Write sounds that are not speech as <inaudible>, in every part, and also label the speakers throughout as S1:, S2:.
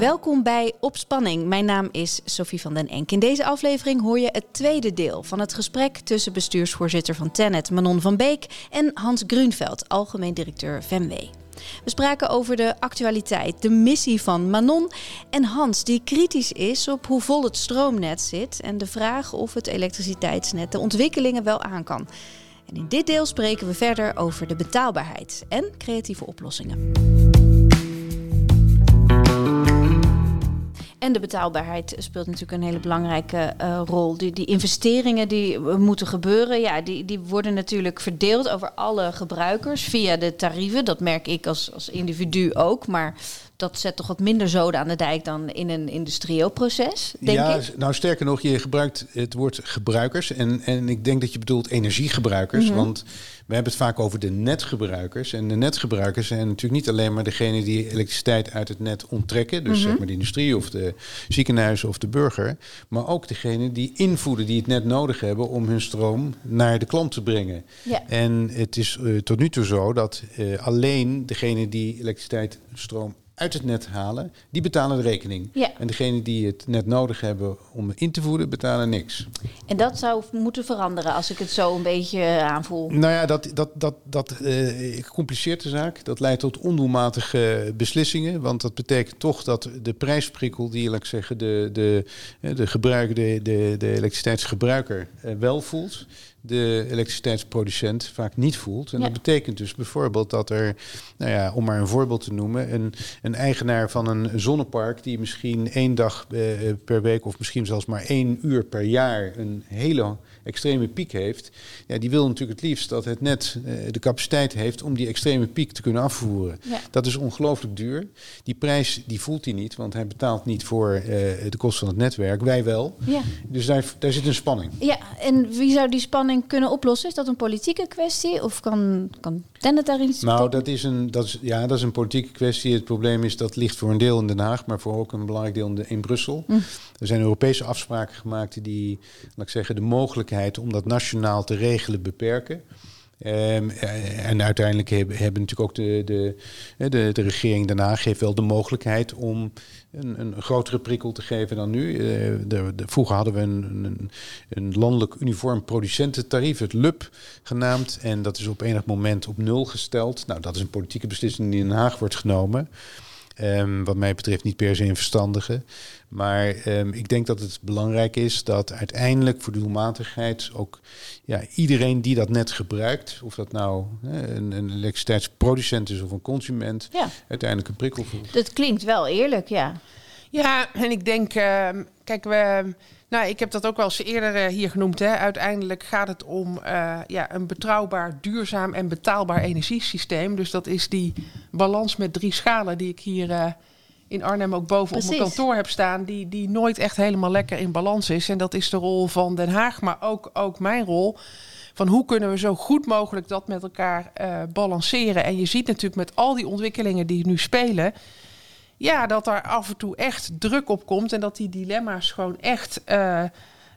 S1: Welkom bij Opspanning. Mijn naam is Sophie van den Enk. In deze aflevering hoor je het tweede deel van het gesprek tussen bestuursvoorzitter van Tennet Manon van Beek en Hans Grunveld, algemeen directeur VMW. We spraken over de actualiteit, de missie van Manon en Hans, die kritisch is op hoe vol het stroomnet zit en de vraag of het elektriciteitsnet de ontwikkelingen wel aan kan. En in dit deel spreken we verder over de betaalbaarheid en creatieve oplossingen. En de betaalbaarheid speelt natuurlijk een hele belangrijke uh, rol. Die, die investeringen die moeten gebeuren, ja, die, die worden natuurlijk verdeeld over alle gebruikers via de tarieven. Dat merk ik als, als individu ook. Maar dat zet toch wat minder zoden aan de dijk dan in een industrieel proces, denk ja, ik.
S2: Nou, sterker nog, je gebruikt het woord gebruikers. En, en ik denk dat je bedoelt energiegebruikers. Mhm. Want we hebben het vaak over de netgebruikers. En de netgebruikers zijn natuurlijk niet alleen maar degene die elektriciteit uit het net onttrekken. Dus mhm. zeg maar de industrie of de ziekenhuizen of de burger. Maar ook degene die invoeden, die het net nodig hebben om hun stroom naar de klant te brengen. Ja. En het is uh, tot nu toe zo dat uh, alleen degene die elektriciteit, stroom uit het net halen, die betalen de rekening. Ja. En degene die het net nodig hebben om in te voeden, betalen niks.
S1: En dat zou moeten veranderen als ik het zo een beetje aanvoel.
S2: Nou ja, dat, dat, dat, dat uh, compliceert de zaak. Dat leidt tot ondoelmatige beslissingen. Want dat betekent toch dat de prijsprikkel die, laat ik zeggen, de, de, de, gebruiker, de, de, de elektriciteitsgebruiker uh, wel voelt de elektriciteitsproducent vaak niet voelt. En dat betekent dus bijvoorbeeld dat er, nou ja, om maar een voorbeeld te noemen, een, een eigenaar van een zonnepark die misschien één dag eh, per week of misschien zelfs maar één uur per jaar een hele extreme piek heeft, ja, die wil natuurlijk het liefst dat het net uh, de capaciteit heeft om die extreme piek te kunnen afvoeren. Dat is ongelooflijk duur. Die prijs die voelt hij niet, want hij betaalt niet voor uh, de kosten van het netwerk. Wij wel. Ja. Dus daar, daar zit een spanning.
S1: Ja, en wie zou die spanning kunnen oplossen? Is dat een politieke kwestie of kan, kan Daar iets
S2: Nou, dat is, een, dat, is, ja, dat is een politieke kwestie. Het probleem is dat ligt voor een deel in Den Haag, maar voor ook een belangrijk deel in, de, in Brussel. Hm. Er zijn Europese afspraken gemaakt die, laat ik zeggen, de mogelijkheid om dat nationaal te regelen beperken. Um, en uiteindelijk hebben, hebben natuurlijk ook de, de, de, de regering daarna geeft wel de mogelijkheid om een, een grotere prikkel te geven dan nu. Uh, de, de, vroeger hadden we een, een, een, landelijk uniform producententarief, het LUP genaamd. En dat is op enig moment op nul gesteld. Nou, dat is een politieke beslissing die in Den Haag wordt genomen. Um, wat mij betreft niet per se een verstandige. Maar um, ik denk dat het belangrijk is dat uiteindelijk voor de doelmatigheid ook ja, iedereen die dat net gebruikt, of dat nou een, een elektriciteitsproducent is of een consument, ja. uiteindelijk een prikkel voelt.
S1: Dat klinkt wel eerlijk, ja.
S3: Ja, en ik denk, uh, kijk, we nou, ik heb dat ook wel eens eerder uh, hier genoemd. Hè. Uiteindelijk gaat het om uh, ja, een betrouwbaar, duurzaam en betaalbaar energiesysteem. Dus dat is die balans met drie schalen die ik hier uh, in Arnhem ook boven op mijn kantoor heb staan. Die, die nooit echt helemaal lekker in balans is. En dat is de rol van Den Haag, maar ook, ook mijn rol. Van hoe kunnen we zo goed mogelijk dat met elkaar balanceren. En je ziet natuurlijk met al die ontwikkelingen die nu spelen ja, dat er af en toe echt druk op komt en dat die dilemma's gewoon echt uh,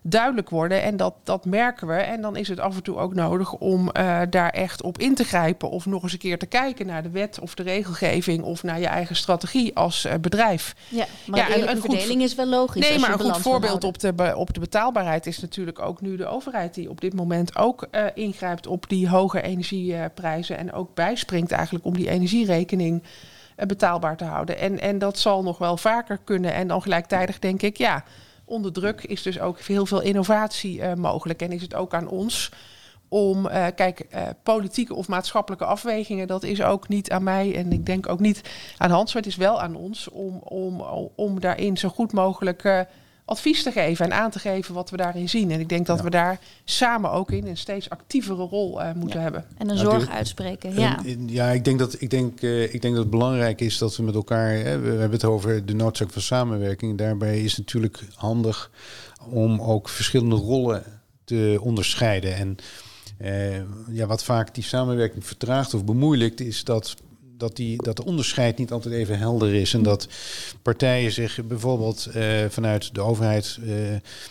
S3: duidelijk worden. En dat, dat merken we. En dan is het af en toe ook nodig om uh, daar echt op in te grijpen. Of nog eens een keer te kijken naar de wet of de regelgeving of naar je eigen strategie als uh, bedrijf.
S1: Ja, maar ja, een, verdeling is wel logisch.
S3: Nee, maar een goed voorbeeld op de, op de betaalbaarheid is natuurlijk ook nu de overheid die op dit moment ook ingrijpt op die hoge energieprijzen. En ook bijspringt eigenlijk om die energierekening eh, betaalbaar te houden. En, en dat zal nog wel vaker kunnen. En dan gelijktijdig denk ik, ja, onder druk is dus ook heel veel innovatie uh, mogelijk. En is het ook aan ons om, uh, kijk, politieke of maatschappelijke afwegingen, dat is ook niet aan mij en ik denk ook niet aan Hans, maar het is wel aan ons om, om, om daarin zo goed mogelijk advies te geven en aan te geven wat we daarin zien. En ik denk dat we daar samen ook in een steeds actievere rol uh, moeten hebben.
S1: En een zorg uitspreken. Ja,
S2: ja ik, denk dat, ik, denk, uh, ik denk dat het belangrijk is dat we met elkaar. Hè, we, hebben het over de noodzaak van samenwerking. Daarbij is het natuurlijk handig om ook verschillende rollen te onderscheiden. En uh, ja, wat vaak die samenwerking vertraagt of bemoeilijkt, is dat dat, die, dat de onderscheid niet altijd even helder is. En dat partijen zich bijvoorbeeld vanuit de overheid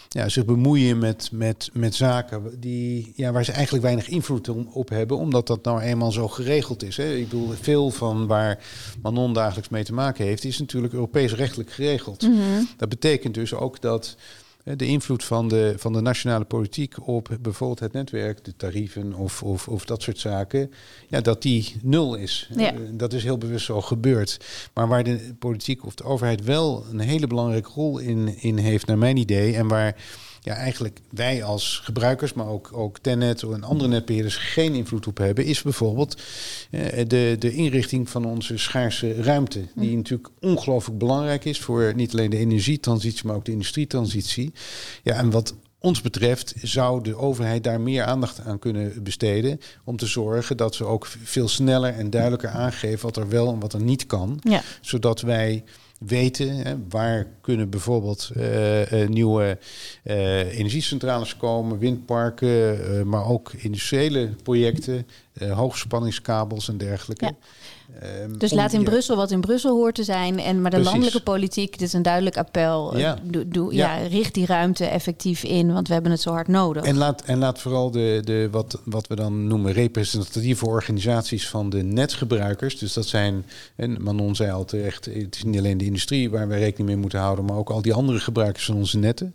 S2: ja, zich bemoeien met, met, met zaken die, ja, waar ze eigenlijk weinig invloed op hebben, omdat dat nou eenmaal zo geregeld is. Hè. Ik bedoel, veel van waar Manon dagelijks mee te maken heeft, is natuurlijk Europees rechtelijk geregeld. Mhm. Dat betekent dus ook dat de invloed van de, van de nationale politiek op bijvoorbeeld het netwerk, de tarieven of, of, of dat soort zaken, ja, dat die nul is. Ja. Dat is heel bewust zo gebeurd. Maar waar de politiek of de overheid wel een hele belangrijke rol in, in heeft, naar mijn idee, en waar ja, eigenlijk wij als gebruikers, maar ook, ook Tenet en andere netbeheerders geen invloed op hebben, is bijvoorbeeld eh, de, de inrichting van onze schaarse ruimte. Die hm. natuurlijk ongelooflijk belangrijk is voor niet alleen de energietransitie, maar ook de industrietransitie. Ja, en wat ons betreft zou de overheid daar meer aandacht aan kunnen besteden. Om te zorgen dat ze ook veel sneller en duidelijker aangeven wat er wel en wat er niet kan. Ja. Zodat wij weten. Hè, waar kunnen bijvoorbeeld uh, nieuwe uh, energiecentrales komen, windparken, maar ook industriële projecten, hoogspanningskabels en dergelijke.
S1: Ehm, dus laat in Brussel wat in Brussel hoort te zijn. En, maar de landelijke politiek, dit is een duidelijk appel. Ja. Doe, ja. richt die ruimte effectief in, want we hebben het zo hard nodig.
S2: En laat, en laat vooral de, de, wat, wat we dan noemen representatieve organisaties van de netgebruikers. Dus dat zijn, en Manon zei al terecht, het is niet alleen de industrie waar wij rekening mee moeten houden, maar ook al die andere gebruikers van onze netten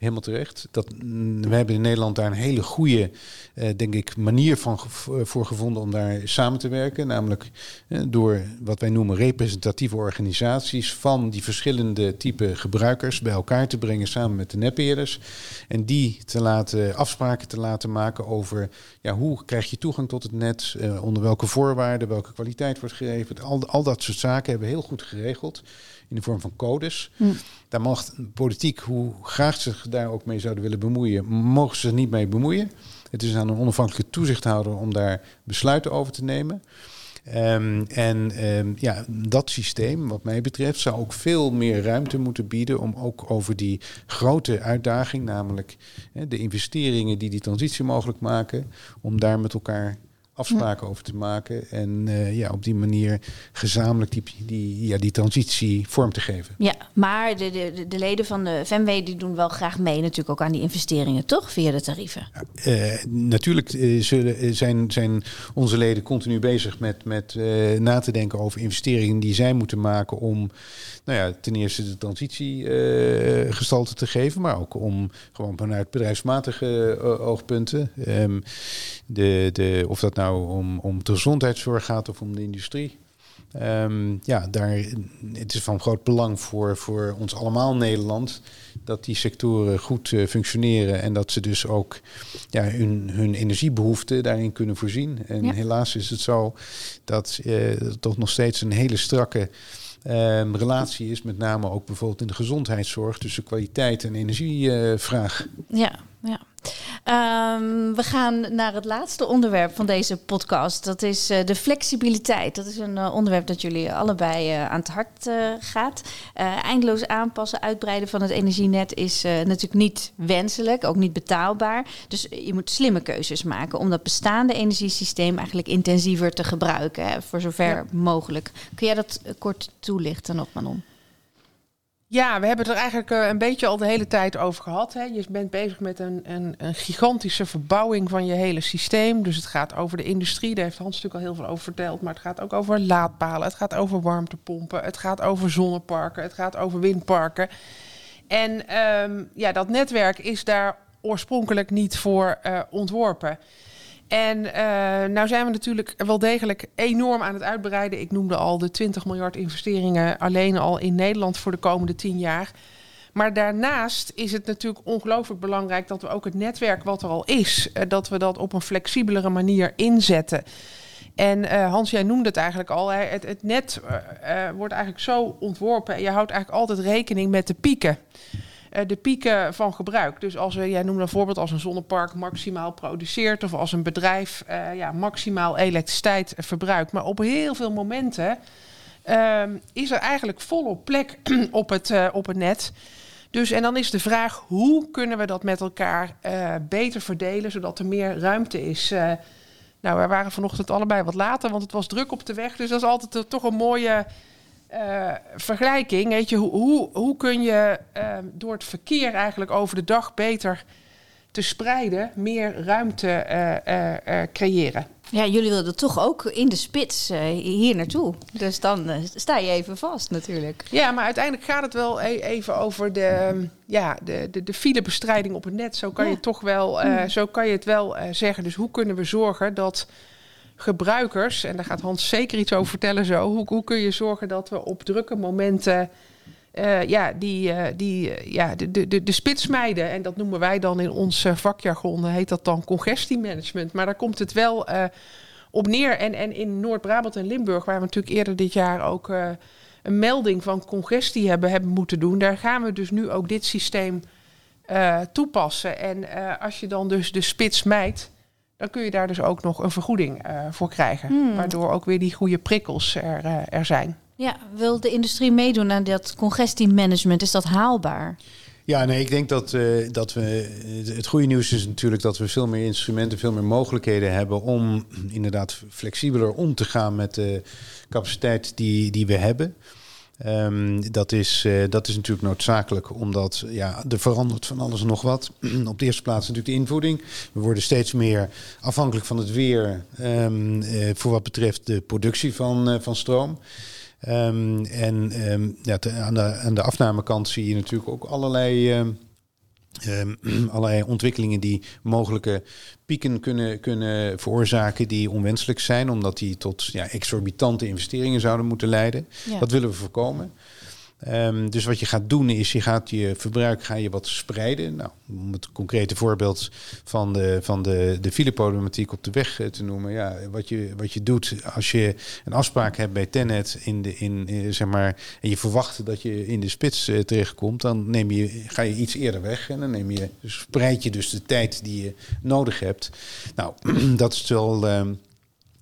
S2: helemaal terecht. Dat, mm, we hebben in Nederland daar een hele goede, uh, denk ik, manier van voor gevonden om daar samen te werken. Namelijk uh, door wat wij noemen representatieve organisaties van die verschillende type gebruikers bij elkaar te brengen samen met de netbeheerders. En die te laten afspraken te laten maken over ja, hoe krijg je toegang tot het net, uh, onder welke voorwaarden, welke kwaliteit wordt gegeven. Al, al dat soort zaken hebben we heel goed geregeld in de vorm van codes. Hm. Daar mag politiek, hoe graag ze zich daar ook mee zouden willen bemoeien, mogen ze zich niet mee bemoeien. Het is aan een onafhankelijke toezichthouder om daar besluiten over te nemen. Um, en um, ja, dat systeem, wat mij betreft, zou ook veel meer ruimte moeten bieden om ook over die grote uitdaging, namelijk de investeringen die die transitie mogelijk maken, om daar met elkaar afspraken over te maken. En uh, ja, op die manier gezamenlijk die, die, ja, die transitie vorm te geven.
S1: Ja, maar de, de, de leden van de FMW die doen wel graag mee natuurlijk ook aan die investeringen, toch? Via de tarieven.
S2: Uh, natuurlijk uh, zullen, zijn, zijn onze leden continu bezig met, met na te denken over investeringen die zij moeten maken om nou ja, ten eerste de transitie gestalte te geven, maar ook om gewoon vanuit bedrijfsmatige oogpunten. Um, de, de, of dat nou om, om de gezondheidszorg gaat of om de industrie. Um, ja, daar, het is van groot belang voor, voor ons allemaal Nederland dat die sectoren goed uh, functioneren en dat ze dus ook ja, hun, hun energiebehoeften daarin kunnen voorzien. En helaas is het zo dat uh, toch nog steeds een hele strakke um, relatie is, met name ook bijvoorbeeld in de gezondheidszorg, tussen kwaliteit en energievraag.
S1: ja, ja. Um, we gaan naar het laatste onderwerp van deze podcast. Dat is uh, de flexibiliteit. Dat is een uh, onderwerp dat jullie allebei uh, aan het hart gaat. eindeloos aanpassen, uitbreiden van het energienet is natuurlijk niet wenselijk, ook niet betaalbaar. Dus je moet slimme keuzes maken om dat bestaande energiesysteem eigenlijk intensiever te gebruiken, hè, voor zover ja. mogelijk. Kun jij dat kort toelichten nog, Manon?
S3: Ja, we hebben het er eigenlijk uh, een beetje al de hele tijd over gehad. Hè. Je bent bezig met een, een, een, gigantische verbouwing van je hele systeem. Dus het gaat over de industrie, daar heeft Hans natuurlijk al heel veel over verteld. Maar het gaat ook over laadpalen, het gaat over warmtepompen, het gaat over zonneparken, het gaat over windparken. En um, ja, dat netwerk is daar oorspronkelijk niet voor uh, ontworpen. En uh, nou zijn we natuurlijk wel degelijk enorm aan het uitbreiden. Ik noemde al de 20 miljard investeringen alleen al in Nederland voor de komende 10 jaar. Maar daarnaast is het natuurlijk ongelooflijk belangrijk dat we ook het netwerk wat er al is, uh, dat we dat op een flexibelere manier inzetten. En uh, Hans, jij noemde het eigenlijk al. Het, het, net wordt eigenlijk zo ontworpen en je houdt eigenlijk altijd rekening met de pieken. Eh, de pieken van gebruik. Dus als we, jij noemde een voorbeeld als een zonnepark maximaal produceert of als een bedrijf uh, ja, maximaal elektriciteit verbruikt. Maar op heel veel momenten uh, is er eigenlijk volop plek <clears throat> op het, uh, op het net. Dus en dan is de vraag hoe kunnen we dat met elkaar beter verdelen zodat er meer ruimte is Nou, wij waren vanochtend allebei wat later, want het was druk op de weg. Dus dat is altijd eh, toch een mooie uh, vergelijking. Weet je, hoe, hoe, hoe kun je uh, door het verkeer eigenlijk over de dag beter te spreiden, meer ruimte uh, creëren?
S1: Ja, jullie wilden toch ook in de spits hier naartoe. Dus dan sta je even vast natuurlijk.
S3: Ja, maar uiteindelijk gaat het wel e even over de, ja, de, de, de filebestrijding op het net. Zo kan, je, toch wel, mm. zo kan je het wel zeggen. Dus hoe kunnen we zorgen dat gebruikers, en daar gaat Hans zeker iets over vertellen zo, hoe, hoe kun je zorgen dat we op drukke momenten uh, ja, die, uh, die, uh, ja, de, de, de spits mijden. En dat noemen wij dan in ons vakjargon, heet dat dan congestiemanagement. Maar daar komt het wel op neer. En, en in Noord-Brabant en Limburg, waar we natuurlijk eerder dit jaar ook een melding van congestie hebben, hebben moeten doen, daar gaan we dus nu ook dit systeem toepassen. En als je dan dus de spits mijt, dan kun je daar dus ook nog een vergoeding uh, voor krijgen. Hmm. Waardoor ook weer die goede prikkels er, uh, er zijn.
S1: Ja, wil de industrie meedoen aan dat congestiemanagement? Is dat haalbaar?
S2: Ja, nee, ik denk dat, uh, dat we. Het goede nieuws is natuurlijk dat we veel meer instrumenten, veel meer mogelijkheden hebben om inderdaad flexibeler om te gaan met de capaciteit die, die we hebben. Um, dat, is, uh, dat is natuurlijk noodzakelijk, omdat ja, er verandert van alles en nog wat. <clears throat> Op de eerste plaats natuurlijk de invoeding. We worden steeds meer afhankelijk van het weer um, uh, voor wat betreft de productie van, uh, van stroom. Um, en ja, aan, de, aan de afnamekant zie je natuurlijk ook allerlei Um, <clears throat> allerlei ontwikkelingen die mogelijke pieken kunnen, kunnen veroorzaken die onwenselijk zijn, omdat die tot ja, exorbitante investeringen zouden moeten leiden. Ja. Dat willen we voorkomen. Um, dus wat je gaat doen is, je gaat je verbruik ga je wat spreiden. Nou, om het concrete voorbeeld van de, van de, de fileproblematiek op de weg eh, te noemen. Ja, wat je, wat je doet als je een afspraak hebt bij Tenet in de, in, eh, zeg maar, en je verwacht dat je in de spits uh, terechtkomt, dan neem je, ga je iets eerder weg en dan neem je, spreid je dus de tijd die je nodig hebt. Nou, <clears throat> dat is wel. Uh,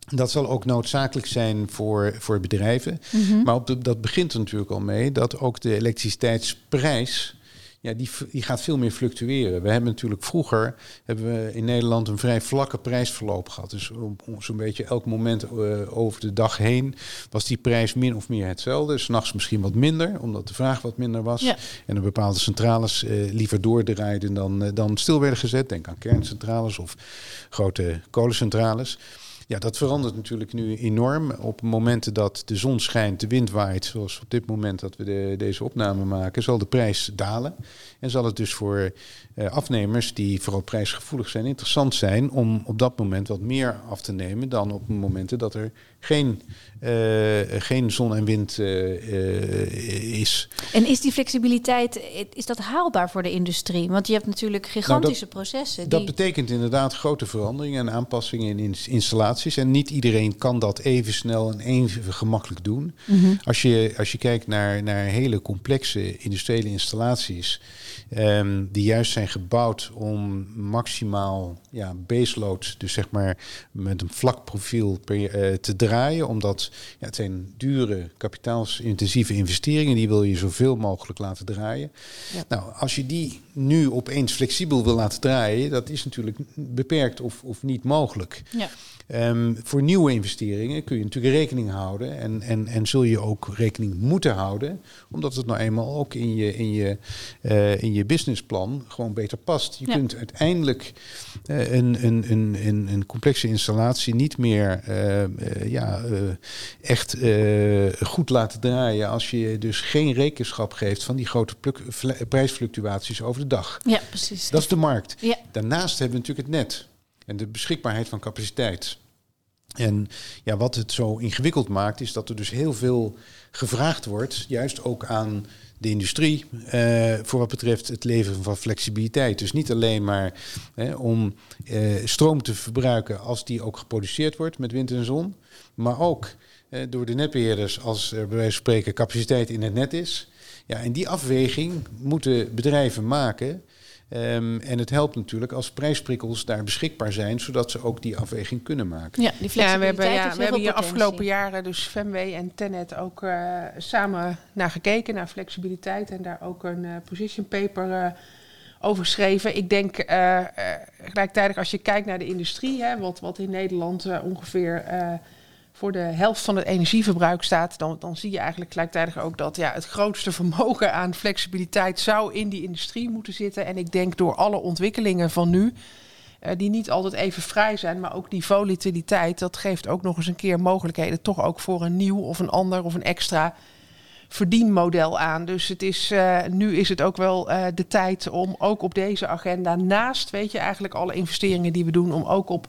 S2: dat zal ook noodzakelijk zijn voor, voor bedrijven. Mm -hmm. Maar op de, dat begint er natuurlijk al mee dat ook de elektriciteitsprijs. Ja, die, die gaat veel meer fluctueren. We hebben natuurlijk vroeger hebben we in Nederland een vrij vlakke prijsverloop gehad. Dus zo'n beetje elk moment uh, over de dag heen was die prijs min of meer hetzelfde. S'nachts misschien wat minder, omdat de vraag wat minder was. Ja. En er bepaalde centrales uh, liever doordraaiden dan, uh, dan stil werden gezet. Denk aan kerncentrales of grote kolencentrales. Ja, dat verandert natuurlijk nu enorm. Op momenten dat de zon schijnt, de wind waait, zoals op dit moment dat we de, deze opname maken, zal de prijs dalen. En zal het dus voor uh, afnemers die vooral prijsgevoelig zijn, interessant zijn om op dat moment wat meer af te nemen dan op momenten dat er geen, uh, geen zon en wind uh, is.
S1: En is die flexibiliteit, is dat haalbaar voor de industrie? Want je hebt natuurlijk gigantische
S2: nou, dat,
S1: processen. Die...
S2: Dat betekent inderdaad grote veranderingen en aanpassingen in installaties. En niet iedereen kan dat even snel en even gemakkelijk doen. Mm -hmm. als, je, als je kijkt naar, naar hele complexe industriële installaties, um, die juist zijn gebouwd om maximaal ja, baseload, dus zeg maar met een vlak profiel per, uh, te draaien. Omdat ja, het zijn dure, kapitaalsintensieve investeringen. Die wil je zoveel mogelijk laten draaien. Ja. Nou, als je die nu opeens flexibel wil laten draaien, dat is natuurlijk beperkt of, of niet mogelijk. Ja. Um, voor nieuwe investeringen kun je natuurlijk rekening houden en, en, en zul je ook rekening moeten houden, omdat het nou eenmaal ook in je, in je, uh, in je businessplan gewoon beter past. Je ja. kunt uiteindelijk uh, een, een, een, een, een complexe installatie niet meer uh, ja, echt goed laten draaien als je dus geen rekenschap geeft van die grote prijsfluctuaties over de dag.
S1: Ja, precies.
S2: Dat is de markt. Ja. Daarnaast hebben we natuurlijk het net en de beschikbaarheid van capaciteit. En ja, wat het zo ingewikkeld maakt, is dat er dus heel veel gevraagd wordt, juist ook aan de industrie, uh, voor wat betreft het leveren van flexibiliteit. Dus niet alleen maar eh, om uh, stroom te verbruiken als die ook geproduceerd wordt met wind en zon, maar ook door de netbeheerders als er bij wijze van spreken capaciteit in het net is. Ja, en die afweging moeten bedrijven maken. Um, en het helpt natuurlijk als prijsprikkels daar beschikbaar zijn, zodat ze ook die afweging kunnen maken.
S3: Ja, die ja we hebben, ja, we hebben hier afgelopen jaren dus Femway en Tenet ook uh, samen naar gekeken, naar flexibiliteit en daar ook een uh, position paper uh, over geschreven. Ik denk gelijktijdig als je kijkt naar de industrie, hè, wat, wat in Nederland ongeveer voor de helft van het energieverbruik staat, dan, dan zie je eigenlijk gelijktijdig ook dat ja, het grootste vermogen aan flexibiliteit zou in die industrie moeten zitten. En ik denk door alle ontwikkelingen van nu, uh, die niet altijd even vrij zijn, maar ook die volatiliteit, dat geeft ook nog eens een keer mogelijkheden, toch ook voor een nieuw of een ander of een extra verdienmodel aan. Dus het is, uh, nu is het ook wel uh, de tijd om ook op deze agenda, naast weet je eigenlijk alle investeringen die we doen, om ook op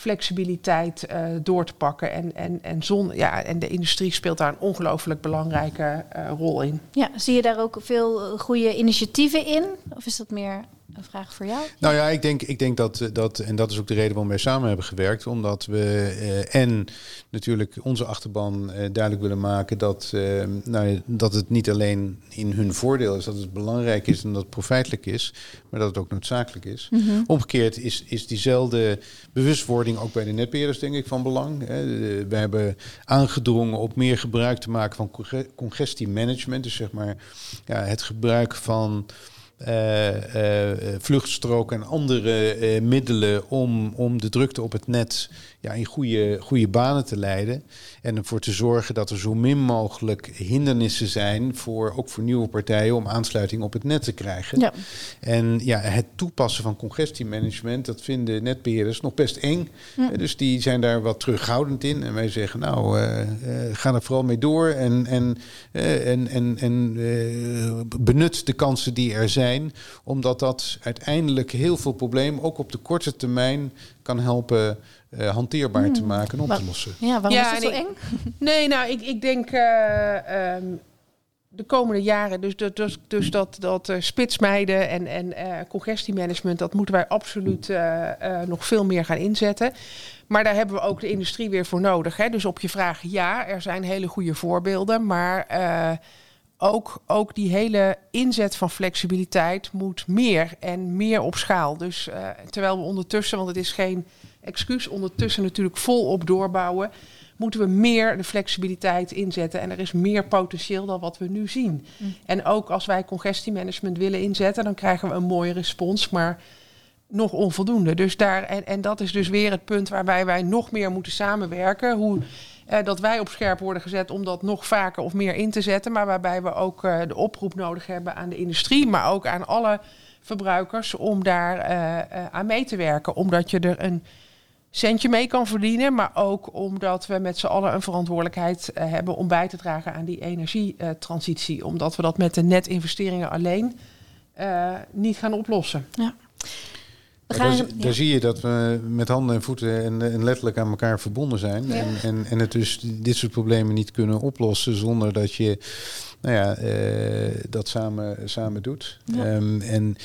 S3: flexibiliteit uh, door te pakken. En, en, en, zon, ja, en de industrie speelt daar een ongelooflijk belangrijke uh, rol in.
S1: Ja, zie je daar ook veel goede initiatieven in? Of is dat meer een vraag voor jou?
S2: Nou ja, ik denk, ik denk dat, dat, en dat is ook de reden waarom wij samen hebben gewerkt, omdat we uh, en natuurlijk onze achterban uh, duidelijk willen maken dat, uh, nou, dat het niet alleen in hun voordeel is, dat het belangrijk is en dat het profijtelijk is, maar dat het ook noodzakelijk is. Mm -hmm. Omgekeerd is, is diezelfde bewustwording ook bij de netbeheerders denk ik van belang. Hè. We hebben aangedrongen op meer gebruik te maken van congestiemanagement, dus zeg maar ja, het gebruik van uh, uh, vluchtstroken en andere uh, middelen om, om de drukte op het net ja, in goede, goede banen te leiden. En ervoor te zorgen dat er zo min mogelijk hindernissen zijn, voor, ook voor nieuwe partijen, om aansluiting op het net te krijgen. Ja. En ja, het toepassen van congestiemanagement, dat vinden netbeheerders nog best eng. Ja. Dus die zijn daar wat terughoudend in. En wij zeggen, nou, ga er vooral mee door en, en, en, en, en benut de kansen die er zijn, omdat dat uiteindelijk heel veel problemen, ook op de korte termijn, kan helpen uh, hanteerbaar hmm. te maken en op te lossen.
S1: Ja, waarom ja, is dat zo eng? <laughs>
S3: Nee, nou, ik, ik denk uh, um, de komende jaren, dus, dus, dus dat, dat uh, spitsmijden en, en congestiemanagement, dat moeten wij absoluut nog veel meer gaan inzetten. Maar daar hebben we ook de industrie weer voor nodig. Hè? Dus op je vraag, ja, er zijn hele goede voorbeelden, maar ook, ook die hele inzet van flexibiliteit moet meer en meer op schaal. Dus uh, terwijl we ondertussen, want het is geen excuus, ondertussen natuurlijk volop doorbouwen, moeten we meer de flexibiliteit inzetten. En er is meer potentieel dan wat we nu zien. Mm. En ook als wij congestiemanagement willen inzetten, dan krijgen we een mooie respons, maar nog onvoldoende. Dus daar, en, en dat is dus weer het punt waarbij wij nog meer moeten samenwerken. Hoe dat wij op scherp worden gezet om dat nog vaker of meer in te zetten. Maar waarbij we ook uh, de oproep nodig hebben aan de industrie, maar ook aan alle verbruikers om daar uh, aan mee te werken. Omdat je er een centje mee kan verdienen, maar ook omdat we met z'n allen een verantwoordelijkheid hebben om bij te dragen aan die energietransitie. Omdat we dat met de netinvesteringen alleen niet gaan oplossen. Ja.
S2: Gaan, daar, daar, zie je dat we met handen en voeten en, en letterlijk aan elkaar verbonden zijn. Ja. En, en, en het dus dit soort problemen niet kunnen oplossen zonder dat je nou ja, uh, dat samen, samen doet. Um, en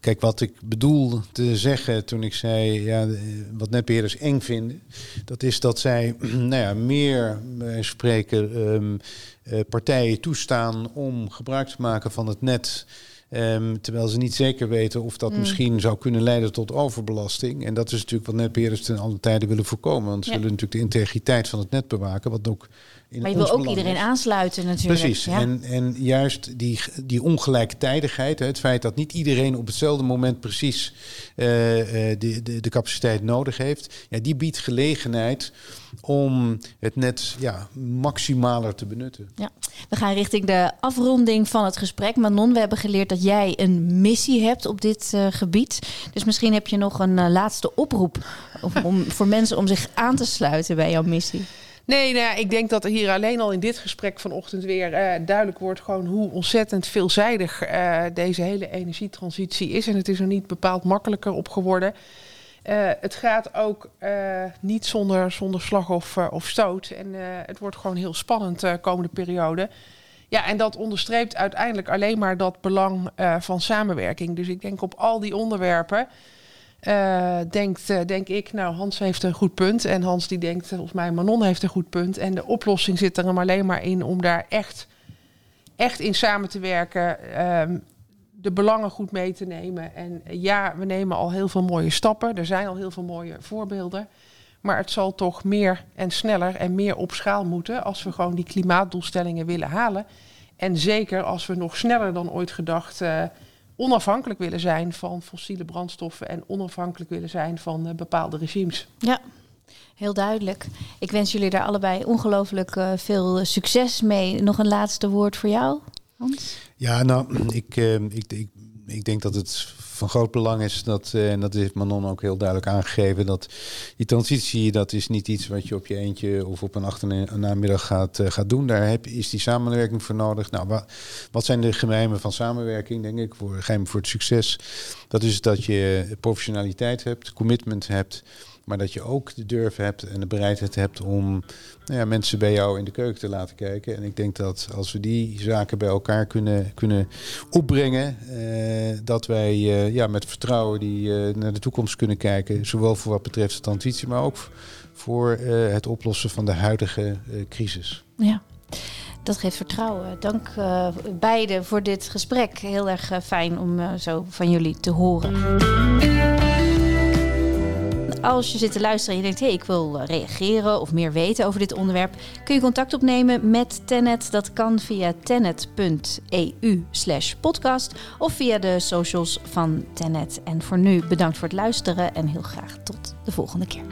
S2: kijk, wat ik bedoel te zeggen toen ik zei ja, wat netbeheerders eng vinden, dat is dat zij <clears throat> nou ja, meer wij spreken um, uh, partijen toestaan om gebruik te maken van het net. Um, terwijl ze niet zeker weten of dat mm. misschien zou kunnen leiden tot overbelasting. En dat is natuurlijk wat netbeheerders ten alle tijden willen voorkomen. Want ze willen natuurlijk de integriteit van het net bewaken. Wat ook
S1: in maar je wil ook iedereen aansluiten natuurlijk.
S2: Precies. Ja. En, en juist die, die ongelijktijdigheid, het feit dat niet iedereen op hetzelfde moment precies uh, de, de, de capaciteit nodig heeft, ja, die biedt gelegenheid om het net ja, maximaler te benutten.
S1: Ja. We gaan richting de afronding van het gesprek. Manon, we hebben geleerd dat jij een missie hebt op dit uh, gebied. Dus misschien heb je nog een uh, laatste oproep om, om, <laughs> voor mensen om zich aan te sluiten bij jouw missie.
S3: Nee, nou ja, ik denk dat er hier alleen al in dit gesprek vanochtend weer uh, duidelijk wordt gewoon hoe ontzettend veelzijdig deze hele energietransitie is. En het is er niet bepaald makkelijker op geworden. Uh, het gaat ook niet zonder, zonder slag of, of stoot. En het wordt gewoon heel spannend de komende periode. Ja, en dat onderstreept uiteindelijk alleen maar dat belang van samenwerking. Dus ik denk op al die onderwerpen denkt, denk ik, nou, Hans heeft een goed punt. En Hans die denkt, volgens mij, Manon heeft een goed punt. En de oplossing zit er hem alleen maar in om daar echt, echt in samen te werken. De belangen goed mee te nemen. En ja, we nemen al heel veel mooie stappen. Er zijn al heel veel mooie voorbeelden. Maar het zal toch meer en sneller en meer op schaal moeten als we gewoon die klimaatdoelstellingen willen halen. En zeker als we nog sneller dan ooit gedacht uh, onafhankelijk willen zijn van fossiele brandstoffen en onafhankelijk willen zijn van uh, bepaalde regimes.
S1: Ja, heel duidelijk. Ik wens jullie daar allebei ongelooflijk veel succes mee. Nog een laatste woord voor jou, Hans?
S2: Ja, nou, <clears throat> ik, uh, ik, ik, ik denk dat het van groot belang is dat, uh, en dat heeft Manon ook heel duidelijk aangegeven, dat die transitie, dat is niet iets wat je op je eentje of op een achternamiddag gaat, uh, gaat doen. Daar heb, is die samenwerking voor nodig. Nou, wat, wat zijn de geheimen van samenwerking, denk ik, voor, geheimen voor het succes? Dat is dat je professionaliteit hebt, commitment hebt, maar dat je ook de durf hebt en de bereidheid hebt om nou ja, mensen bij jou in de keuken te laten kijken. En ik denk dat als we die zaken bij elkaar kunnen, kunnen opbrengen, eh, dat wij eh, ja, met vertrouwen die, eh, naar de toekomst kunnen kijken. Zowel voor wat betreft de transitie, maar ook voor het oplossen van de huidige crisis.
S1: Ja. Dat geeft vertrouwen. Dank beiden voor dit gesprek. Heel erg fijn om zo van jullie te horen als je zit te luisteren en je denkt: hé, hey, ik wil eh, reageren of meer weten over dit onderwerp, kun je contact opnemen met Tenet. Dat kan via tenet.eu/slash podcast of via de socials van Tenet. En voor nu bedankt voor het luisteren en heel graag tot de volgende keer.